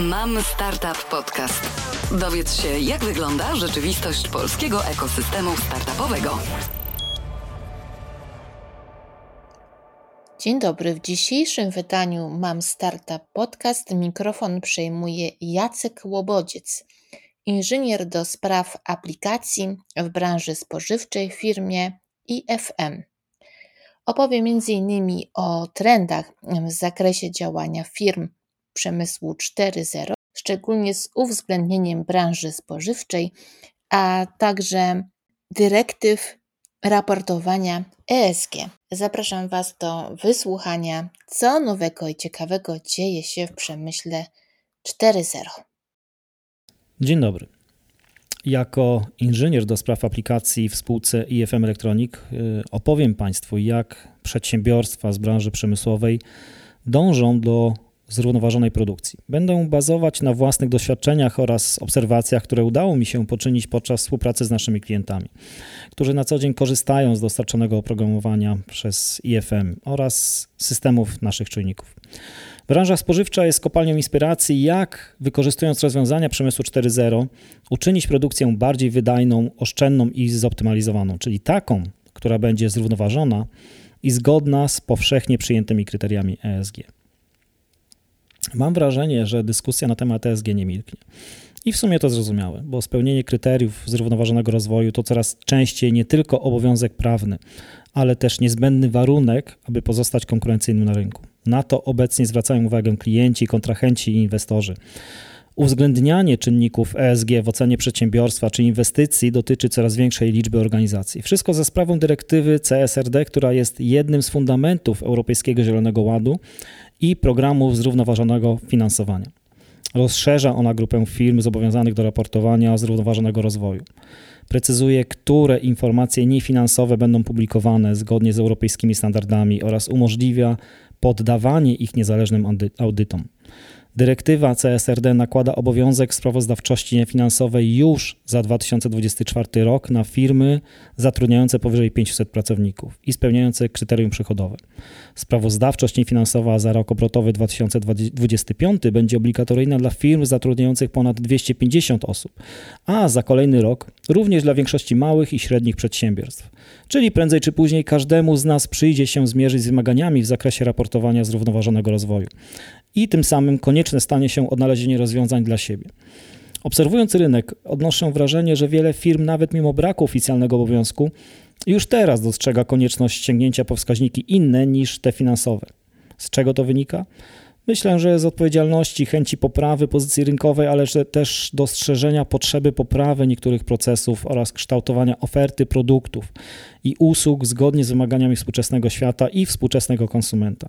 Mam Startup Podcast. Dowiedz się, jak wygląda rzeczywistość polskiego ekosystemu startupowego. Dzień dobry. W dzisiejszym wydaniu Mam Startup Podcast mikrofon przejmuje Jacek Łobodziec, inżynier do spraw aplikacji w branży spożywczej w firmie IFM. Opowie m.in. o trendach w zakresie działania firm przemysłu 4.0, szczególnie z uwzględnieniem branży spożywczej, a także dyrektyw raportowania ESG. Zapraszam Was do wysłuchania, co nowego i ciekawego dzieje się w przemyśle 4.0. Dzień dobry. Jako inżynier do spraw aplikacji w spółce IFM Electronic y, opowiem Państwu, jak przedsiębiorstwa z branży przemysłowej dążą do zrównoważonej produkcji. Będę bazować na własnych doświadczeniach oraz obserwacjach, które udało mi się poczynić podczas współpracy z naszymi klientami, którzy na co dzień korzystają z dostarczonego oprogramowania przez IFM oraz systemów naszych czujników. Branża spożywcza jest kopalnią inspiracji, jak wykorzystując rozwiązania przemysłu 4.0 uczynić produkcję bardziej wydajną, oszczędną i zoptymalizowaną, czyli taką, która będzie zrównoważona i zgodna z powszechnie przyjętymi kryteriami ESG. Mam wrażenie, że dyskusja na temat ESG nie milknie. I w sumie to zrozumiałe, bo spełnienie kryteriów zrównoważonego rozwoju to coraz częściej nie tylko obowiązek prawny, ale też niezbędny warunek, aby pozostać konkurencyjnym na rynku. Na to obecnie zwracają uwagę klienci, kontrahenci i inwestorzy. Uwzględnianie czynników ESG w ocenie przedsiębiorstwa czy inwestycji dotyczy coraz większej liczby organizacji. Wszystko za sprawą dyrektywy CSRD, która jest jednym z fundamentów Europejskiego Zielonego Ładu i programu zrównoważonego finansowania. Rozszerza ona grupę firm zobowiązanych do raportowania zrównoważonego rozwoju. Precyzuje, które informacje niefinansowe będą publikowane zgodnie z europejskimi standardami oraz umożliwia poddawanie ich niezależnym audytom. Dyrektywa CSRD nakłada obowiązek sprawozdawczości niefinansowej już za 2024 rok na firmy zatrudniające powyżej 500 pracowników i spełniające kryterium przychodowe. Sprawozdawczość niefinansowa za rok obrotowy 2025 będzie obligatoryjna dla firm zatrudniających ponad 250 osób, a za kolejny rok również dla większości małych i średnich przedsiębiorstw. Czyli prędzej czy później każdemu z nas przyjdzie się zmierzyć z wymaganiami w zakresie raportowania zrównoważonego rozwoju i tym samym konieczne stanie się odnalezienie rozwiązań dla siebie. Obserwując rynek, odnoszę wrażenie, że wiele firm, nawet mimo braku oficjalnego obowiązku, już teraz dostrzega konieczność sięgnięcia po wskaźniki inne niż te finansowe. Z czego to wynika? Myślę, że z odpowiedzialności, chęci poprawy pozycji rynkowej, ale też dostrzeżenia potrzeby poprawy niektórych procesów oraz kształtowania oferty produktów i usług zgodnie z wymaganiami współczesnego świata i współczesnego konsumenta.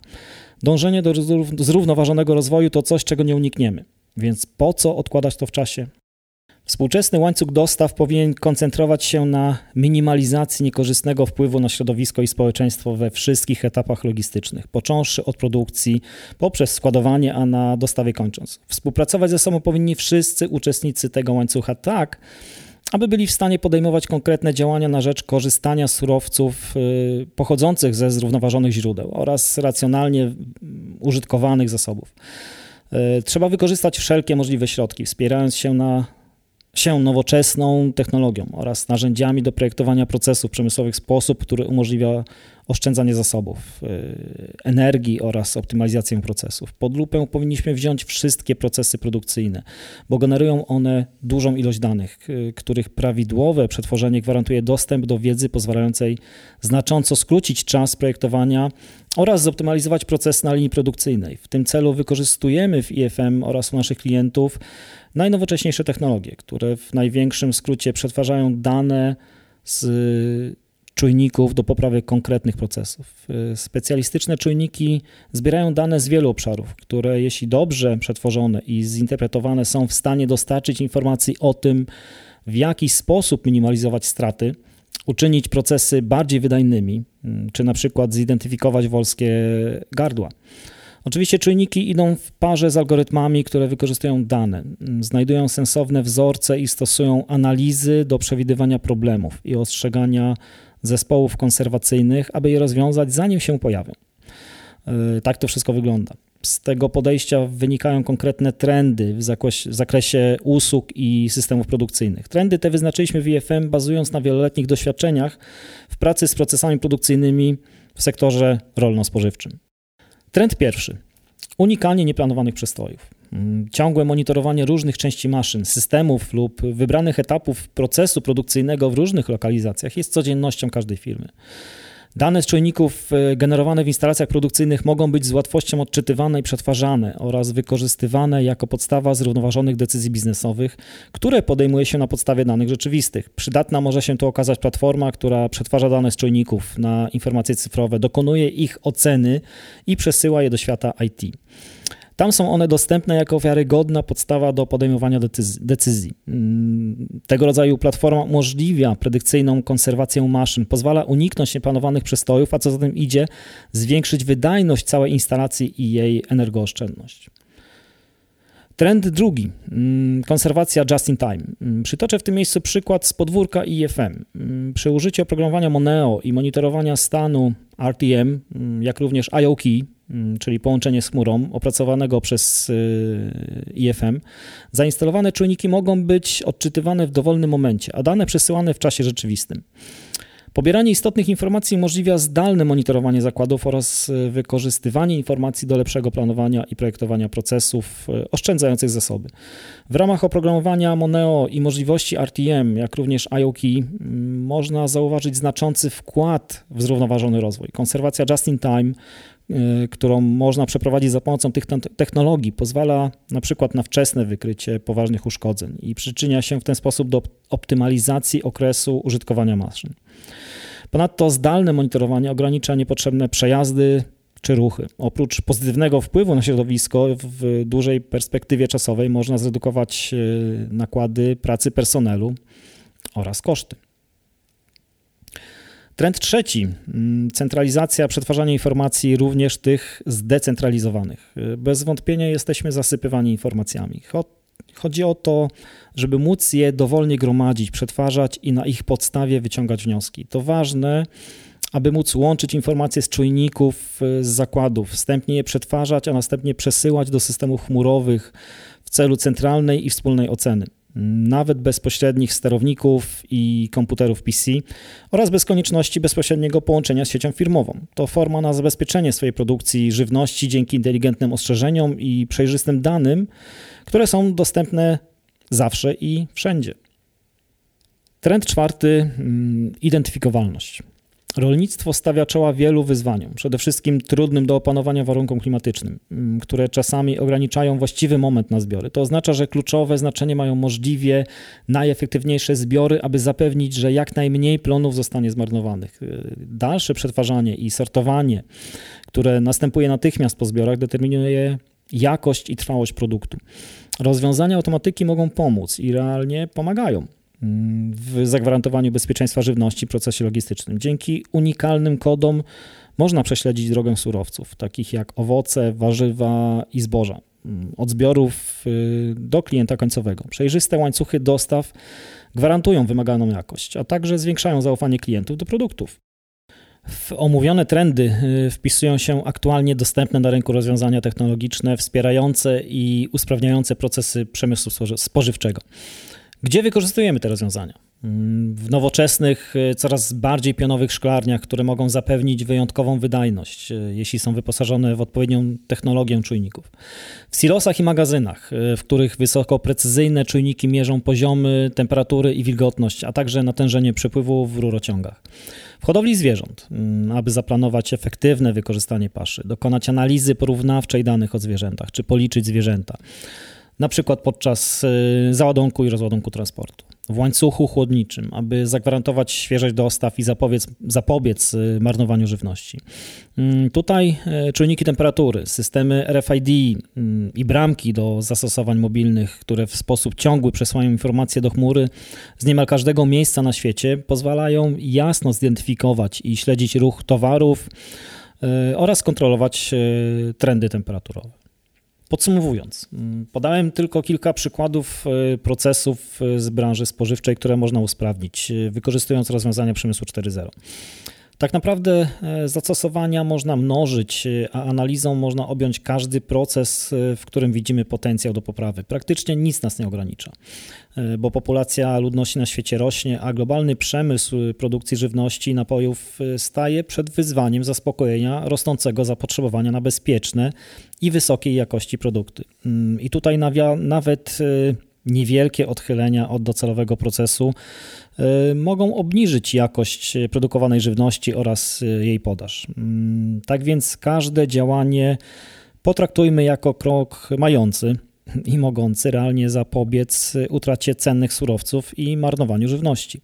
Dążenie do zrównoważonego rozwoju to coś, czego nie unikniemy, więc po co odkładać to w czasie? Współczesny łańcuch dostaw powinien koncentrować się na minimalizacji niekorzystnego wpływu na środowisko i społeczeństwo we wszystkich etapach logistycznych, począwszy od produkcji, poprzez składowanie, a na dostawie kończąc. Współpracować ze sobą powinni wszyscy uczestnicy tego łańcucha tak, aby byli w stanie podejmować konkretne działania na rzecz korzystania z surowców y, pochodzących ze zrównoważonych źródeł oraz racjonalnie użytkowanych zasobów. Y, trzeba wykorzystać wszelkie możliwe środki, wspierając się na się nowoczesną technologią oraz narzędziami do projektowania procesów przemysłowych w sposób, który umożliwia oszczędzanie zasobów, y, energii oraz optymalizację procesów. Pod lupę powinniśmy wziąć wszystkie procesy produkcyjne, bo generują one dużą ilość danych, y, których prawidłowe przetworzenie gwarantuje dostęp do wiedzy pozwalającej znacząco skrócić czas projektowania oraz zoptymalizować proces na linii produkcyjnej. W tym celu wykorzystujemy w IFM oraz u naszych klientów najnowocześniejsze technologie, które w największym skrócie przetwarzają dane z czujników do poprawy konkretnych procesów. Specjalistyczne czujniki zbierają dane z wielu obszarów, które jeśli dobrze przetworzone i zinterpretowane są w stanie dostarczyć informacji o tym, w jaki sposób minimalizować straty, uczynić procesy bardziej wydajnymi, czy na przykład zidentyfikować wolskie gardła. Oczywiście czujniki idą w parze z algorytmami, które wykorzystują dane, znajdują sensowne wzorce i stosują analizy do przewidywania problemów i ostrzegania zespołów konserwacyjnych, aby je rozwiązać zanim się pojawią. Tak to wszystko wygląda. Z tego podejścia wynikają konkretne trendy w zakresie, w zakresie usług i systemów produkcyjnych. Trendy te wyznaczyliśmy w IFM bazując na wieloletnich doświadczeniach w pracy z procesami produkcyjnymi w sektorze rolno-spożywczym. Trend pierwszy. Unikanie nieplanowanych przestojów. Mm, ciągłe monitorowanie różnych części maszyn, systemów lub wybranych etapów procesu produkcyjnego w różnych lokalizacjach jest codziennością każdej firmy. Dane z czujników e, generowane w instalacjach produkcyjnych mogą być z łatwością odczytywane i przetwarzane oraz wykorzystywane jako podstawa zrównoważonych decyzji biznesowych, które podejmuje się na podstawie danych rzeczywistych. Przydatna może się tu okazać platforma, która przetwarza dane z czujników na informacje cyfrowe, dokonuje ich oceny i przesyła je do świata IT. Tam są one dostępne jako wiarygodna podstawa do podejmowania decyzji. Mm, tego rodzaju platforma umożliwia predykcyjną konserwację maszyn, pozwala uniknąć nieplanowanych przestojów, a co za tym idzie, zwiększyć wydajność całej instalacji i jej energooszczędność. Trend drugi, mm, konserwacja just in time. Mm, przytoczę w tym miejscu przykład z podwórka IFM. Przy użyciu oprogramowania Moneo i monitorowania stanu RTM, jak również IoKey, czyli połączenie z chmurą, opracowanego przez y, IFM, zainstalowane czujniki mogą być odczytywane w dowolnym momencie, a dane przesyłane w czasie rzeczywistym. Pobieranie istotnych informacji umożliwia zdalne monitorowanie zakładów oraz y, wykorzystywanie informacji do lepszego planowania i projektowania procesów y, oszczędzających zasoby. W ramach oprogramowania Moneo i możliwości RTM, jak również IoKey, mm, można zauważyć znaczący wkład w zrównoważony rozwój. Konserwacja just in time, którą można przeprowadzić za pomocą tych technologii, pozwala na przykład na wczesne wykrycie poważnych uszkodzeń i przyczynia się w ten sposób do optymalizacji okresu użytkowania maszyn. Ponadto zdalne monitorowanie ogranicza niepotrzebne przejazdy czy ruchy. Oprócz pozytywnego wpływu na środowisko, w dużej perspektywie czasowej można zredukować y, nakłady pracy personelu oraz koszty. Trend trzeci, mm, centralizacja przetwarzania informacji, również tych zdecentralizowanych. Bez wątpienia jesteśmy zasypywani informacjami. Chodzi o to, żeby móc je dowolnie gromadzić, przetwarzać i na ich podstawie wyciągać wnioski. To ważne, aby móc łączyć informacje z czujników, z zakładów, wstępnie je przetwarzać, a następnie przesyłać do systemów chmurowych w celu centralnej i wspólnej oceny nawet bezpośrednich sterowników i komputerów PC oraz bez konieczności bezpośredniego połączenia z siecią firmową. To forma na zabezpieczenie swojej produkcji żywności dzięki inteligentnym ostrzeżeniom i przejrzystym danym, które są dostępne zawsze i wszędzie. Trend czwarty mm, identyfikowalność. Rolnictwo stawia czoła wielu wyzwaniom, przede wszystkim trudnym do opanowania warunkom klimatycznym, mm, które czasami ograniczają właściwy moment na zbiory. To oznacza, że kluczowe znaczenie mają możliwie najefektywniejsze zbiory, aby zapewnić, że jak najmniej plonów zostanie zmarnowanych. Y, dalsze przetwarzanie i sortowanie, które następuje natychmiast po zbiorach, determinuje jakość i trwałość produktu. Rozwiązania automatyki mogą pomóc i realnie pomagają w zagwarantowaniu bezpieczeństwa żywności w procesie logistycznym. Dzięki unikalnym kodom można prześledzić drogę surowców, takich jak owoce, warzywa i zboża, mm, od zbiorów y, do klienta końcowego. Przejrzyste łańcuchy dostaw gwarantują wymaganą jakość, a także zwiększają zaufanie klientów do produktów. W omówione trendy y, wpisują się aktualnie dostępne na rynku rozwiązania technologiczne wspierające i usprawniające procesy przemysłu spożywczego. Gdzie wykorzystujemy te rozwiązania? Mm, w nowoczesnych, e, coraz bardziej pionowych szklarniach, które mogą zapewnić wyjątkową wydajność, e, jeśli są wyposażone w odpowiednią technologię czujników. W silosach i magazynach, e, w których wysokoprecyzyjne czujniki mierzą poziomy temperatury i wilgotność, a także natężenie przepływu w rurociągach. W hodowli zwierząt, mm, aby zaplanować efektywne wykorzystanie paszy, dokonać analizy porównawczej danych o zwierzętach, czy policzyć zwierzęta na przykład podczas y, załadunku i rozładunku transportu. W łańcuchu chłodniczym, aby zagwarantować świeżość dostaw i zapobiec, zapobiec y, marnowaniu żywności. Mm, tutaj y, czujniki temperatury, systemy RFID i bramki do zastosowań mobilnych, które w sposób ciągły przesyłają informacje do chmury z niemal każdego miejsca na świecie, pozwalają jasno zidentyfikować i śledzić ruch towarów oraz kontrolować trendy temperaturowe. Podsumowując, mm, podałem tylko kilka przykładów e, procesów e, z branży spożywczej, które można usprawnić, e, wykorzystując rozwiązania przemysłu 4.0. Tak naprawdę e, zastosowania można mnożyć, e, a analizą można objąć każdy proces, e, w którym widzimy potencjał do poprawy. Praktycznie nic nas nie ogranicza, bo populacja ludności na świecie rośnie, a globalny przemysł produkcji żywności i napojów staje przed wyzwaniem zaspokojenia rosnącego zapotrzebowania na bezpieczne i wysokiej jakości produkty. Mm, I tutaj nawet niewielkie odchylenia od docelowego procesu y, mogą obniżyć jakość produkowanej żywności oraz y, jej podaż. Mm, tak więc każde działanie potraktujmy jako krok mający i mogący realnie zapobiec utracie cennych surowców i marnowaniu żywności.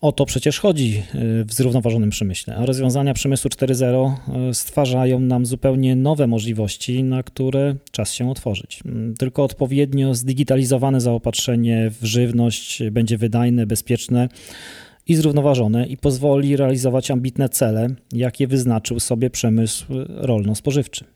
O to przecież chodzi e, w zrównoważonym przemyśle, a rozwiązania przemysłu 4.0 e, stwarzają nam zupełnie nowe możliwości, na które czas się otworzyć. Mm, tylko odpowiednio zdigitalizowane zaopatrzenie w żywność będzie wydajne, bezpieczne i zrównoważone i pozwoli realizować ambitne cele, jakie wyznaczył sobie przemysł rolno-spożywczy.